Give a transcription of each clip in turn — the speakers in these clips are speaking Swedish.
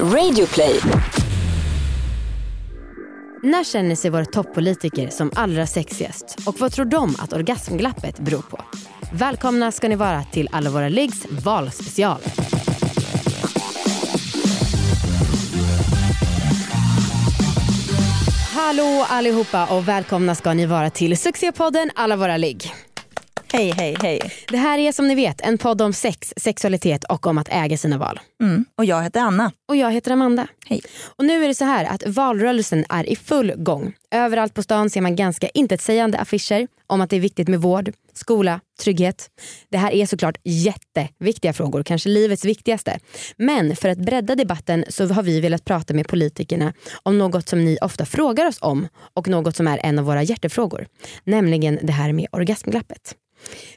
Radioplay. När känner sig våra toppolitiker som allra sexigast? Och vad tror de att orgasmglappet beror på? Välkomna ska ni vara till Alla våra liggs valspecial. Hallå allihopa och välkomna ska ni vara till succépodden Alla våra ligg. Hej, hej, hej. Det här är som ni vet en podd om sex, sexualitet och om att äga sina val. Mm. Och jag heter Anna. Och jag heter Amanda. Hej. Och nu är det så här att valrörelsen är i full gång. Överallt på stan ser man ganska intetsägande affischer om att det är viktigt med vård, skola, trygghet. Det här är såklart jätteviktiga frågor, kanske livets viktigaste. Men för att bredda debatten så har vi velat prata med politikerna om något som ni ofta frågar oss om och något som är en av våra hjärtefrågor. Nämligen det här med orgasmglappet.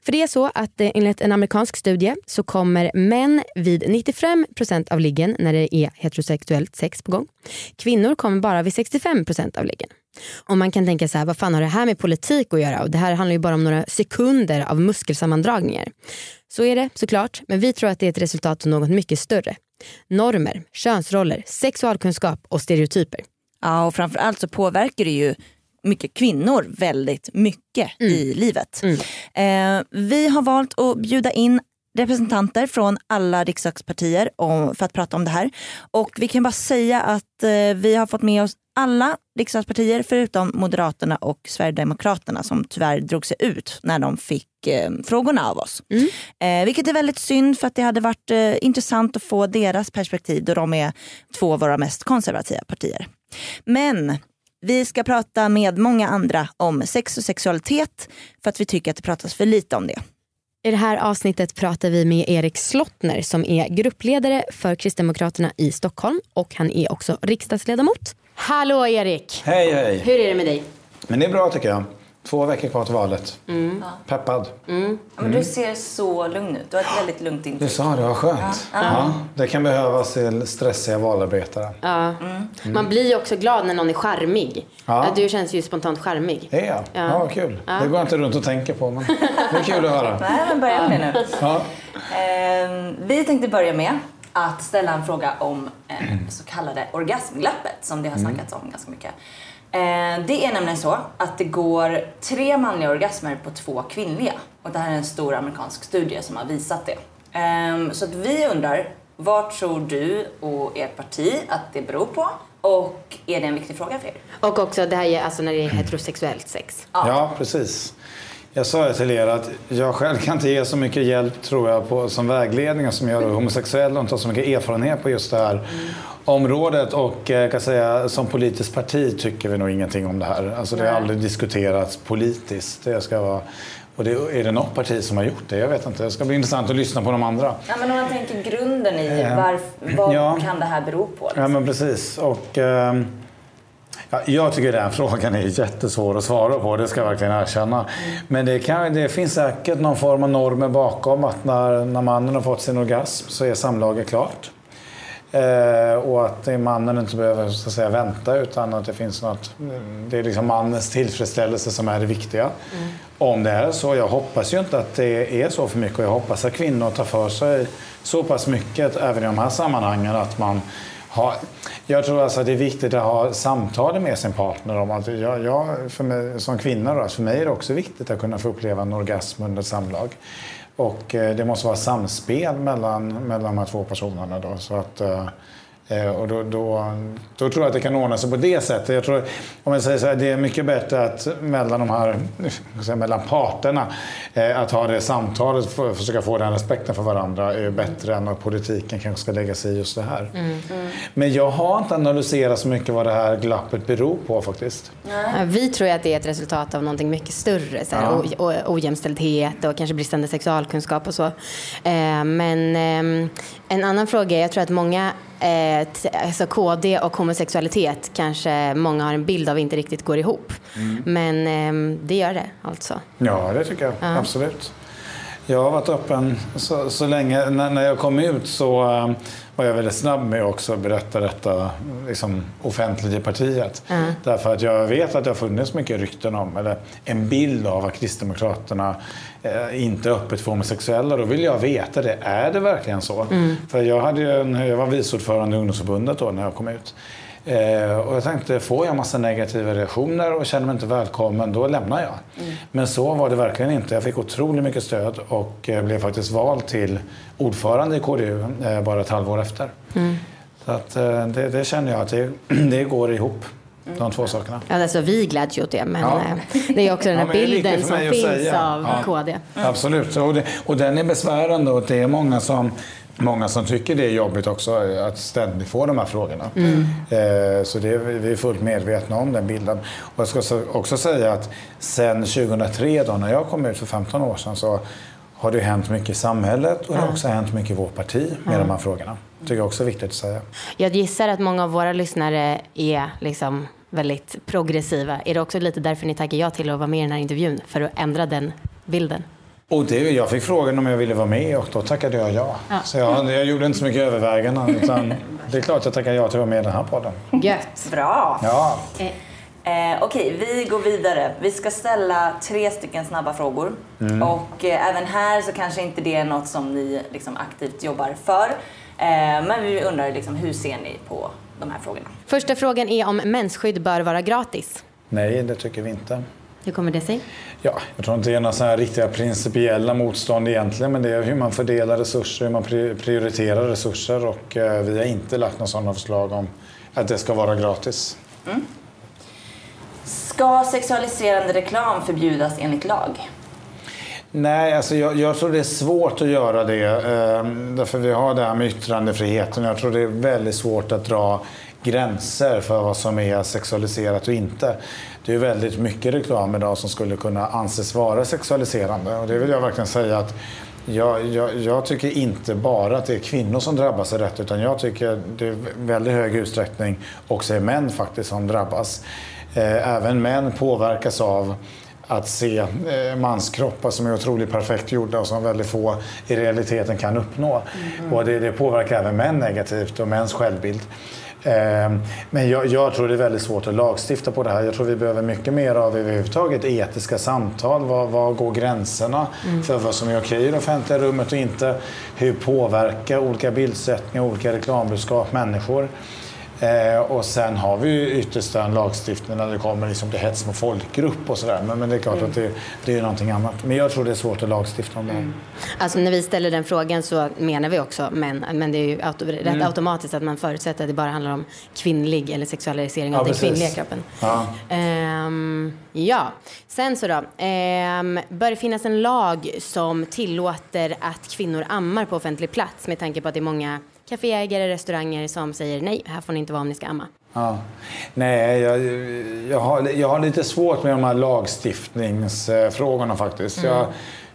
För det är så att eh, enligt en amerikansk studie så kommer män vid 95% av liggen när det är heterosexuellt sex på gång. Kvinnor kommer bara vid 65% av liggen. Och man kan tänka så här, vad fan har det här med politik att göra? Och det här handlar ju bara om några sekunder av muskelsammandragningar. Så är det såklart, men vi tror att det är ett resultat av något mycket större. Normer, könsroller, sexualkunskap och stereotyper. Ja, och framförallt så påverkar det ju mycket kvinnor väldigt mycket Mm. i livet. Eh, vi har valt att bjuda in representanter från alla riksdagspartier om, för att prata om det här. Och vi kan bara säga att eh, vi har fått med oss alla riksdagspartier förutom Moderaterna och Sverigedemokraterna som tyvärr drog sig ut när de fick eh, frågorna av oss. Eh, vilket är väldigt synd för att det hade varit eh, intressant att få deras perspektiv då de är två av våra mest konservativa partier. Men vi ska prata med många andra om sex och sexualitet för att vi tycker att det pratas för lite om det. I det här avsnittet pratar vi med Erik Slottner som är gruppledare för Kristdemokraterna i Stockholm och han är också riksdagsledamot. Hallå Erik! Hej, hej. Hur är det med dig? Men det är bra tycker jag. Två veckor kvar till valet. Peppad. Ja, men du ser så lugn ut. Du har ett väldigt lugnt Du intryck. sa det, vad skönt. Ja. Det kan behövas till stressiga valarbetare. Ja. Man blir ju också glad när någon är charmig. Ja. Ja, Du känns ju spontant charmig. Det är jag. Ja. Ja. vad kul. Det går jag inte runt och tänker på, men det är kul att höra. Nej, men börja med nu. Ja. Eh, vi tänkte börja med att ställa en fråga om eh, så kallade orgasmglappet som det har snackats om ganska mycket. Eh, det är nämligen så att det går tre manliga orgasmer på två kvinnliga. Och det här är en stor amerikansk studie som har visat det. Eh, så att vi undrar, vad tror du och ert parti att det beror på? Och är det en viktig fråga för er? Och också det här är alltså när det är heterosexuellt sex. ja, precis. Jag sa ju till er att jag själv kan inte ge så mycket hjälp tror jag på, som vägledning som jag är homosexuell och inte har så mycket erfarenhet på just det här området. Och eh, jag kan säga som politiskt parti tycker vi nog ingenting om det här. Alltså det har aldrig diskuterats politiskt. Det ska vara, och det, är det något parti som har gjort det? Jag vet inte. Det ska bli intressant att lyssna på de andra. Ja, men om man tänker grunden i varf- vad ja. kan det här bero på? Ja, men precis. Och, ja, jag tycker den frågan är jättesvår att svara på, det ska jag verkligen erkänna. Men det, kan, det finns säkert någon form av normer bakom att när, när mannen har fått sin orgasm så är samlaget klart. Eh, och att det är mannen inte behöver så att säga, vänta utan att det finns något, det är liksom mannens tillfredsställelse som är det viktiga. Om det är så, jag hoppas ju inte att det är så för mycket och jag hoppas att kvinnor tar för sig så pass mycket även i de här sammanhangen att man har, jag tror alltså att det är viktigt att ha samtal med sin partner om att jag, jag för mig, som kvinna då, för mig är det också viktigt att kunna få uppleva en orgasm under samlag. Och eh, det måste vara samspel mellan, mellan de här två personerna. Då, så att, eh, och då, då, då tror jag att det kan ordna sig på det sättet. Jag tror, om jag säger så här, det är mycket bättre att mellan de här, säga, mellan parterna, eh, att ha det samtalet för att försöka få den respekten för varandra är bättre än att politiken kanske ska lägga sig i just det här. Men jag har inte analyserat så mycket vad det här glappet beror på faktiskt. Vi tror att det är ett resultat av någonting myt större. Så här, Ja. ojämställdhet och kanske bristande sexualkunskap och så. Eh, men ehm, en annan fråga är, jag tror att många, eh, alltså KD och homosexualitet kanske många har en bild av inte riktigt går ihop. Men ehm, det gör det alltså. Ja, det tycker jag. Absolut. Jag har varit öppen så, så länge. När, när jag kom ut så eh, var jag väldigt snabb med också att berätta detta liksom, offentligt i partiet. Mm. Därför att jag vet att det har funnits mycket rykten om, eller en bild av att Kristdemokraterna inte öppet för homosexuella. Då vill jag veta det. Är det verkligen så? Mm. För jag, hade en, jag var vice ordförande i ungdomsförbundet då när jag kom ut. Eh, och jag tänkte, får jag massa negativa reaktioner och känner mig inte välkommen, då lämnar jag. Mm. Men så var det verkligen inte. Jag fick otroligt mycket stöd och eh, blev faktiskt vald till ordförande i KDU eh, bara ett halvår efter. Mm. Så att, eh, det, det, känner jag att det, det går ihop. De två sakerna. Ja, alltså, vi gläds ju åt det, men ja. Eh, det är också den här ja, bilden som finns av ja. KD. Absolut, och, det, och den är besvärande och det är många som många som tycker det är jobbigt också att ständigt få de här frågorna. Mm. Eh, så det, vi är fullt medvetna om den bilden. Och jag ska också säga att sen 2003 då, när jag kom ut för 15 år sedan så har det hänt mycket i samhället och det har också hänt mycket i vårt parti med mm. de här frågorna. Det tycker jag också är viktigt att säga. Jag gissar att många av våra lyssnare är liksom väldigt progressiva. Är det också lite därför ni tackar ja till att vara med i den här intervjun? För att ändra den bilden? Och det, jag fick frågan om jag ville vara med och då tackade jag ja. ja. Så jag, jag gjorde inte så mycket överväganden. Utan det är klart jag tackar ja till att vara med i den här podden. Gött. Bra. Ja. Eh, eh, Okej, vi går vidare. Vi ska ställa tre stycken snabba frågor. Mm. Och eh, även här så kanske inte det är något som ni liksom, aktivt jobbar för. Eh, men vi undrar liksom, hur ser ni på de här frågorna? Första frågan är om mensskydd bör vara gratis. Nej, det tycker vi inte. Hur kommer det sig? Ja, jag tror inte det är några sådana riktiga principiella motstånd egentligen, men det är hur man fördelar resurser, hur man prioriterar resurser och eh, vi har inte lagt några sådana förslag om att det ska vara gratis. Mm. Ska sexualiserande reklam förbjudas enligt lag? Nej, alltså jag, jag, tror det är svårt att göra det. Eh, därför vi har det här med yttrandefriheten. Jag tror det är väldigt svårt att dra gränser för vad som är sexualiserat och inte. Det är väldigt mycket reklam idag som skulle kunna anses vara sexualiserande. Och det vill jag verkligen säga att jag, jag, jag, tycker inte bara att det är kvinnor som drabbas av detta utan jag tycker det är väldigt hög utsträckning också är män faktiskt som drabbas. Eh, även män påverkas av att se eh, manskroppar som är otroligt perfekt gjorda och som väldigt få i realiteten kan uppnå. Mm. Och det, det påverkar även män negativt och mäns självbild. Ehm, men jag, jag, tror det är väldigt svårt att lagstifta på det här. Jag tror vi behöver mycket mer av överhuvudtaget etiska samtal. Var, var går gränserna mm. för vad som är okej i det offentliga rummet och inte? Hur påverkar olika bildsättningar och olika reklambudskap människor? Eh, och sen har vi ju ytterst en lagstiftning när det kommer liksom till hets mot folkgrupp och sådär. Men, men det är klart mm. att det, det är någonting annat. Men jag tror det är svårt att lagstifta om det. Mm. Alltså när vi ställer den frågan så menar vi också män. Men det är ju auto, rätt mm. automatiskt att man förutsätter att det bara handlar om kvinnlig eller sexualisering av ja, den kvinnliga kroppen. Ja. Um, ja, sen så då. Um, bör det finnas en lag som tillåter att kvinnor ammar på offentlig plats med tanke på att det är många kaféägare, restauranger som säger nej, här får ni inte vara om ni ska amma? Ja. Nej, jag, jag, har, jag har lite svårt med de här lagstiftningsfrågorna faktiskt. Mm. Jag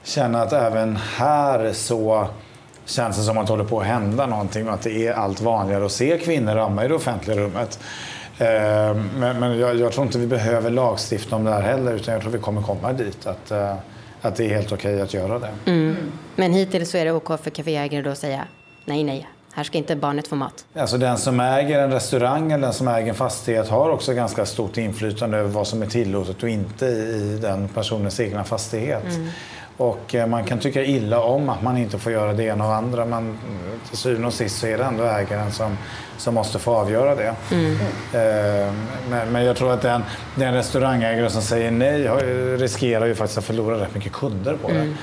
känner att även här så känns det som att det håller på att hända någonting. Att det är allt vanligare att se kvinnor amma i det offentliga rummet. Eh, men, men jag, jag, tror inte vi behöver lagstifta om det här heller utan jag tror vi kommer komma dit att, eh, att det är helt okej att göra det. Mm. Men hittills så är det okej för kaféägare att säga nej, nej, här ska inte barnet få mat. Alltså den som äger en restaurang eller den som äger en fastighet har också ganska stort inflytande över vad som är tillåtet och inte i den personens egna fastighet. Mm. Och eh, man kan tycka illa om att man inte får göra det ena och andra men till syvende och sist så är det ändå ägaren som, som måste få avgöra det. Mm. Eh, men, men, jag tror att den, den restaurangägare som säger nej riskerar ju faktiskt att förlora rätt mycket kunder på det. Mm.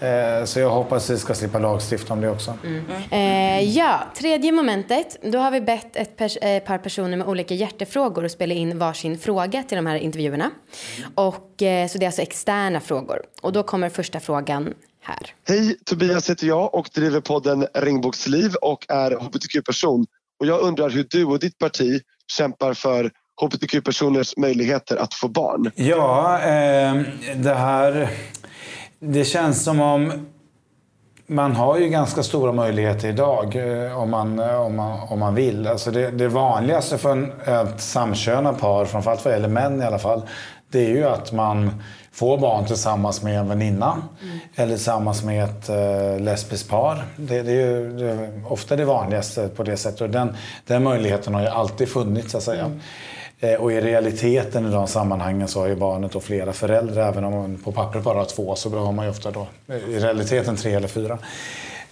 Eh, så jag hoppas vi ska slippa lagstifta om det också. Mm. Eh, ja, tredje momentet. Då har vi bett ett pers eh, par personer med olika hjärtefrågor att spela in varsin fråga till de här intervjuerna. Och, eh, så det är alltså externa frågor. Och då kommer första frågan här. Hej, Tobias heter jag och driver podden Regnbågsliv och är hbtq-person. Och jag undrar hur du och ditt parti kämpar för hbtq-personers möjligheter att få barn. Ja, eh, det här det känns som om man har ju ganska stora möjligheter idag eh, om man, eh, om man, om man vill. Alltså det, det vanligaste för en, ett samkönat par, framförallt vad gäller män i alla fall, det är ju att man får barn tillsammans med en väninna mm. eller tillsammans med ett uh, lesbiskt par. Det, det är ju det ofta det vanligaste på det sättet och den, den möjligheten har ju alltid funnits så att säga. Mm. Eh, och i realiteten i de sammanhangen så har ju barnet då flera föräldrar. Även om man på pappret bara har två så har man ju ofta då eh, i realiteten tre eller fyra.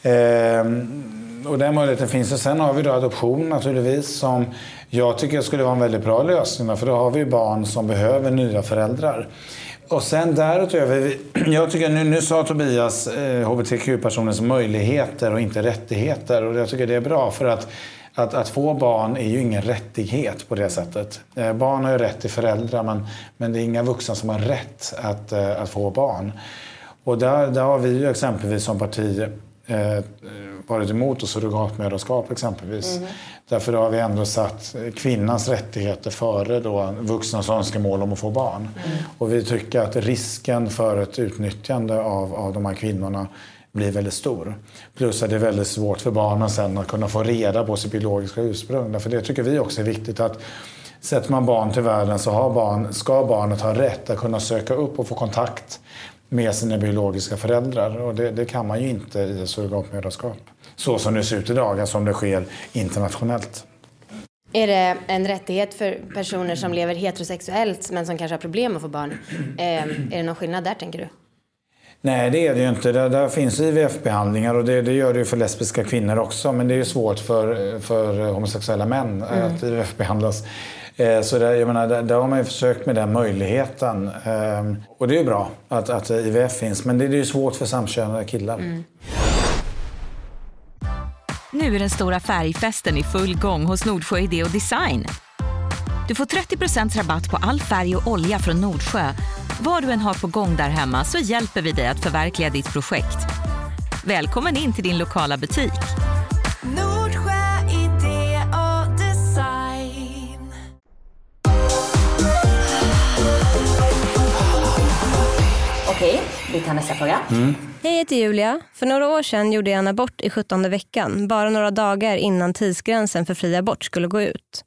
Ehm, och den möjligheten finns. Och sen har vi då adoption naturligtvis som jag tycker skulle vara en väldigt bra lösning. För då har vi barn som behöver nya föräldrar. Och sen därutöver, jag tycker nu, nu sa Tobias eh, hbtq-personers möjligheter och inte rättigheter. Och jag tycker det är bra för att att, att få barn är ju ingen rättighet på det sättet. Eh, barn har ju rätt till föräldrar men, men det är inga vuxna som har rätt att, eh, att få barn. Och där, där har vi ju exempelvis som parti eh, varit emot surrogatmödraskap exempelvis. Mm. Därför har vi ändå satt kvinnans rättigheter före då vuxnas önskemål om att få barn. Mm. Och vi tycker att risken för ett utnyttjande av, av de här kvinnorna blir väldigt stor. Plus att det är väldigt svårt för barnen sen att kunna få reda på sitt biologiska ursprung. För det tycker vi också är viktigt att sätter man barn till världen så har barn, ska barnet ha rätt att kunna söka upp och få kontakt med sina biologiska föräldrar. Och det, det kan man ju inte i surrogatmödraskap. Så som det ser ut idag, alltså som det sker internationellt. Är det en rättighet för personer som lever heterosexuellt men som kanske har problem att få barn? Eh, är det någon skillnad där tänker du? Nej, det är det ju inte. Där, där finns IVF-behandlingar och det, det, gör det ju för lesbiska kvinnor också. Men det är ju svårt för, för homosexuella män mm. att IVF-behandlas. Eh, så där, jag menar, där, där, har man ju försökt med den möjligheten. Eh, och det är ju bra att, att IVF finns. Men det, det är ju svårt för samkönade killar. Mm. Nu är den stora färgfesten i full gång hos Nordsjö Idé och Design. Du får 30% rabatt på all färg och olja från Nordsjö vad du än har på gång där hemma så hjälper vi dig att förverkliga ditt projekt. Välkommen in till din lokala butik. Nordsjö idé och design. Okej, vi tar nästa fråga. Mm. Hej, jag heter Julia. För några år sedan gjorde jag en abort i 17 veckan, bara några dagar innan tidsgränsen för fri abort skulle gå ut.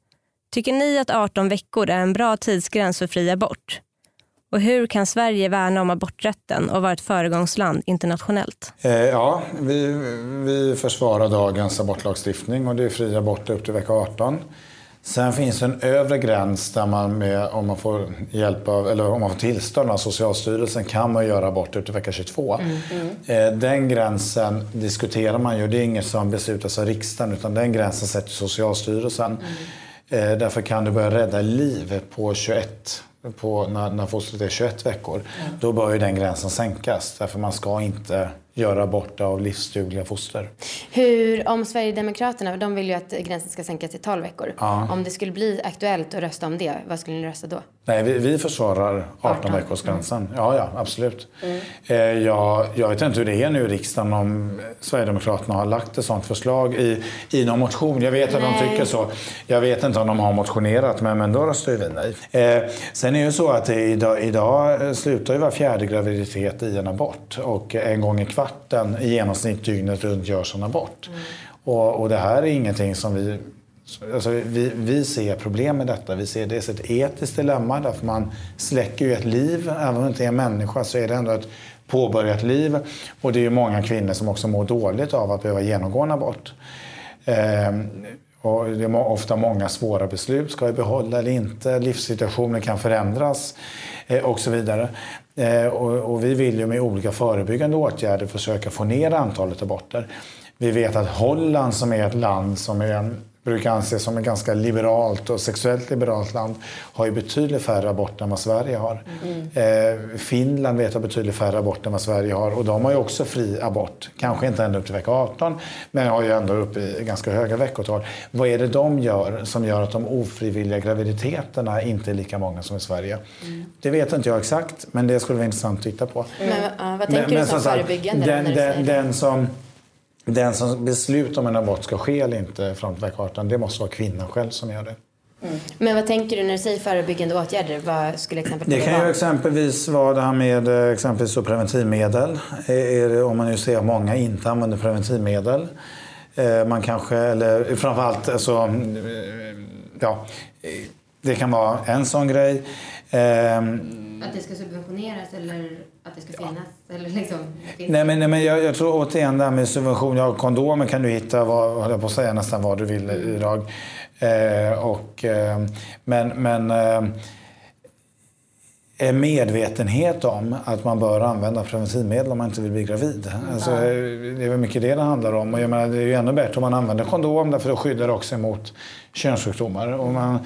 Tycker ni att 18 veckor är en bra tidsgräns för fri abort? Och hur kan Sverige värna om aborträtten och vara ett föregångsland internationellt? Eh, ja, vi, vi försvarar dagens abortlagstiftning och det är fri abort upp till vecka 18. Sen finns en övre gräns där man med, om man får hjälp av, eller om man får tillstånd av Socialstyrelsen kan man göra abort upp till vecka 22. Mm, mm. Eh, den gränsen diskuterar man ju. Det är inget som beslutas av riksdagen utan den gränsen sätter Socialstyrelsen. Mm. Eh, därför kan du börja rädda liv på 21 på när, när fostret är 21 veckor, mm. då bör ju den gränsen sänkas. Därför man ska inte göra bort av livsdugliga foster. Hur, om Sverigedemokraterna, de vill ju att gränsen ska sänkas till 12 veckor. Ja. Om det skulle bli aktuellt att rösta om det, vad skulle ni rösta då? Nej, vi, vi försvarar 18, 18. veckorsgränsen. Mm. Ja, ja, absolut. Mm. Eh, jag, jag vet inte hur det är nu i riksdagen om Sverigedemokraterna har lagt ett sådant förslag i, i någon motion. Jag vet att nej. de tycker så. Jag vet inte om de har motionerat, men, men då röstar vi nej. Eh, sen är det ju så att idag, idag slutar ju var fjärde graviditet i en abort och en gång i kvarten i genomsnitt dygnet runt görs en abort. Mm. Och, och det här är ingenting som vi Alltså, vi, vi ser problem med detta. Vi ser dels ett etiskt dilemma därför man släcker ju ett liv. Även om det inte är en människa så är det ändå ett påbörjat liv. Och det är ju många kvinnor som också mår dåligt av att behöva genomgå en abort. Ehm, och det är ofta många svåra beslut. Ska vi behålla eller inte? Livssituationen kan förändras eh, och så vidare. Eh, och, och vi vill ju med olika förebyggande åtgärder försöka få ner antalet aborter. Vi vet att Holland som är ett land som är brukar anses som ett ganska liberalt och sexuellt liberalt land har ju betydligt färre aborter än vad Sverige har. Mm. Eh, Finland vet har betydligt färre aborter än vad Sverige har och de har ju också fri abort. Kanske inte ända upp till vecka 18 men har ju ändå upp i ganska höga veckotal. Vad är det de gör som gör att de ofrivilliga graviditeterna inte är lika många som i Sverige? Mm. Det vet inte jag exakt men det skulle vara intressant att titta på. Men, vad tänker men, du som förebyggande? Den, den, den som den som beslutar om en abort ska ske eller inte fram till vecka 18, det måste vara kvinnan själv som gör det. Mm. Men vad tänker du när du säger förebyggande åtgärder? Vad skulle exempel det kan ju exempelvis vara det här med eh, exempelvis preventivmedel. Är det, om man nu ser att många inte använder preventivmedel. Eh, man kanske, eller framförallt alltså, eh, ja, det kan vara en sån grej. Att det ska subventioneras eller att det ska finnas? Eller liksom, nej, men, nej, men jag, jag tror återigen det här med subvention. Ja, kondomer kan du hitta, vad, jag på att säga, nästan vad du vill mm. idag. Eh, och, eh, men men eh, en medvetenhet om att man bör använda preventivmedel om man inte vill bli gravid. Alltså, det är väl mycket det det handlar om. Och jag menar, det är ju ännu bättre om man använder kondom därför det skyddar också mot könssjukdomar. Och man,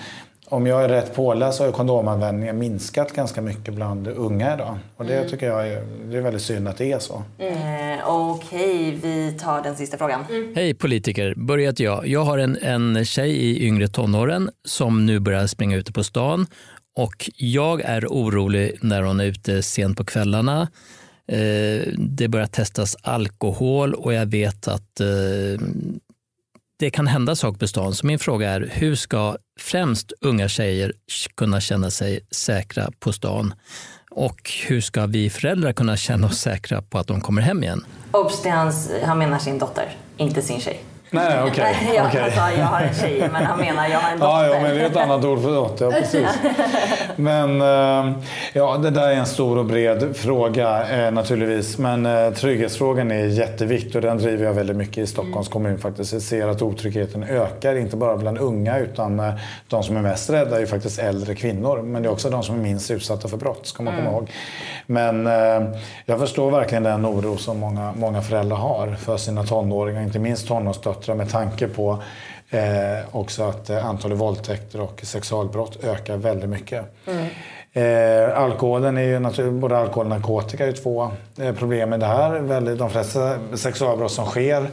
om jag är rätt påläst så har kondomanvändningen minskat ganska mycket bland unga idag. Och det mm. tycker jag är, det är väldigt synd att det är så. Mm. Eh, Okej, okay, vi tar den sista frågan. Mm. Hej politiker, börjat jag. Jag har en, en tjej i yngre tonåren som nu börjar springa ute på stan och jag är orolig när hon är ute sent på kvällarna. Eh, det börjar testas alkohol och jag vet att eh, det kan hända saker på stan. Så min fråga är, hur ska främst unga tjejer kunna känna sig säkra på stan? Och hur ska vi föräldrar kunna känna oss säkra på att de kommer hem igen? Obs, han menar sin dotter, inte sin tjej. Nej, okej. Okay. jag okay. sa jag har en tjej, men han menar jag har en dotter. Ja, ja men det är ett annat ord för dotter. Ja, precis. Men eh, ja, det där är en stor och bred fråga eh, naturligtvis. Men eh, trygghetsfrågan är jätteviktig och den driver jag väldigt mycket i Stockholms mm. kommun faktiskt. Jag ser att otryggheten ökar, inte bara bland unga utan de som är mest rädda är faktiskt äldre kvinnor. Men det är också de som är minst utsatta för brott, ska man komma mm. ihåg. Men jag förstår verkligen den oro som många, många föräldrar har för sina tonåringar, inte minst tonårsdöttrar förbättra med tanke på eh, också att eh, antalet våldtäkter och sexualbrott ökar väldigt mycket. Mm. Eh, alkoholen är ju både alkohol och narkotika är två eh, problem med det här. Väldigt, de flesta sexualbrott som sker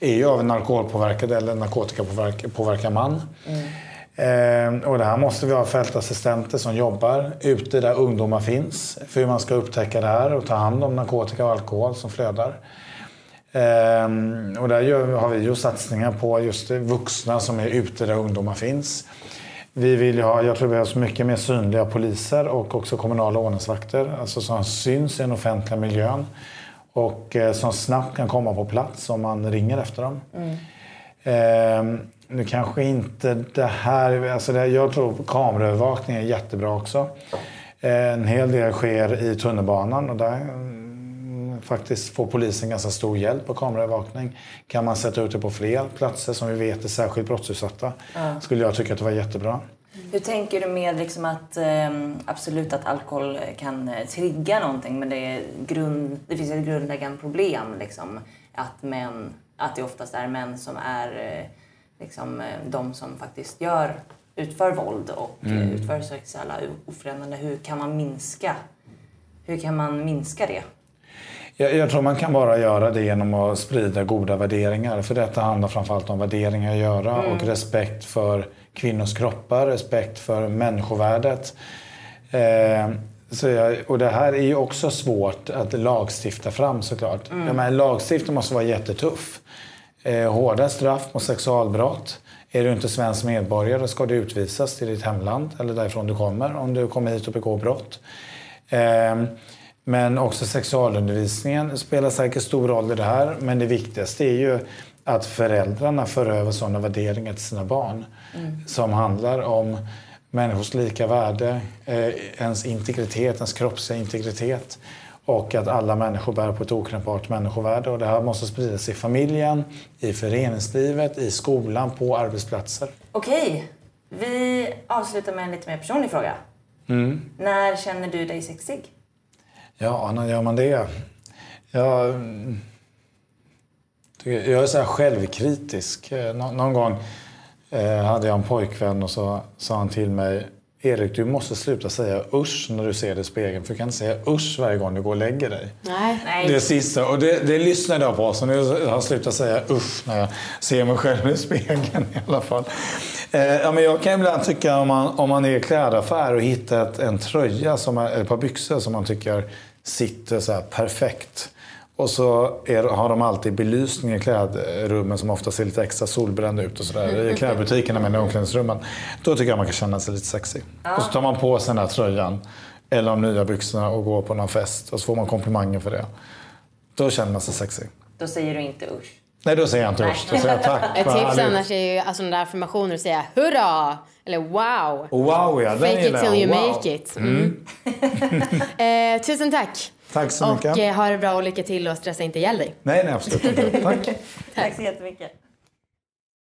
är ju av en alkoholpåverkad eller narkotikapåverkad man. Mm. Eh, och det här måste vi ha fältassistenter som jobbar ute där ungdomar finns för hur man ska upptäcka det här och ta hand om narkotika och alkohol som flödar. Ehm, och där har vi ju satsningar på just vuxna som är ute där ungdomar finns. Vi vill ha, jag tror vi har mycket mer synliga poliser och också kommunala ordningsvakter, alltså som syns i den offentliga miljön och eh, som snabbt kan komma på plats om man ringer efter dem. Mm. Eh, nu kanske inte det här, alltså det, jag tror kameraövervakning är jättebra också. Eh, en hel del sker i tunnelbanan och där faktiskt får polisen ganska stor hjälp av kameraövervakning. Kan man sätta ut det på fler platser som vi vet är särskilt brottsutsatta ja. skulle jag tycka att det var jättebra. Hur tänker du med liksom att eh, absolut att alkohol kan eh, trigga någonting men det, är grund, det finns ett grundläggande problem liksom, att, män, att det oftast är män som är eh, liksom, eh, de som faktiskt gör, utför våld och mm. utför sexuella ofredanden. Hur kan man minska hur kan man minska det? Jag, jag, tror man kan bara göra det genom att sprida goda värderingar. För detta handlar framförallt om värderingar att göra mm. och respekt för kvinnors kroppar, respekt för människovärdet. Eh, så jag, och det här är ju också svårt att lagstifta fram såklart. Mm. Jag menar, lagstiftning måste vara jättetuff. Eh, hårda straff mot sexualbrott. Är du inte svensk medborgare ska du utvisas till ditt hemland eller därifrån du kommer om du kommer hit och begår brott. Eh, men också sexualundervisningen spelar säkert stor roll i det här. Men det viktigaste är ju att föräldrarna för över sådana värderingar till sina barn. Mm. Som handlar om människors lika värde, eh, ens integritet, ens kroppsliga integritet. Och att alla människor bär på ett okränkbart människovärde. Och det här måste spridas i familjen, i föreningslivet, i skolan, på arbetsplatser. Okej, vi avslutar med en lite mer personlig fråga. Mm. När känner du dig sexig? Ja, när gör man det? Jag, jag är så här självkritisk. Eh, nå, någon gång eh, hade jag en pojkvän och så sa han till mig Erik, du måste sluta säga usch när du ser dig i spegeln. För du kan inte säga usch varje gång du går och lägger dig. Nej. Det sista. Och det, det lyssnade jag på. Så nu har jag slutat säga usch när jag ser mig själv i spegeln i alla fall. Eh, ja, men jag kan ibland tycka om man, om man är i klädaffär och hittar ett, en tröja, som är, ett par byxor som man tycker sitter så perfekt. Och så är, har de alltid belysning i klädrummen som ofta ser lite extra solbränd ut och sådär. I klädbutikerna med omklädningsrummen. Då tycker jag man kan känna sig lite sexy. Ja. Och så tar man på sig den här tröjan eller de nya byxorna och går på någon fest och så får man komplimanger för det. Då känner man sig sexy. Då säger du inte usch? Nej, då säger jag inte usch. Då säger jag tack. Ett tips härligt. annars är ju alltså, sådana där affirmationer att säga hurra eller wow. Wow, ja. Den Fake it till you Wow. make it. Mm. eh, tusen tack. Tack så Och mycket. eh, ha det bra och lycka till och stressa inte ihjäl dig. Nej, nej, absolut inte. Tack. Tack så jättemycket.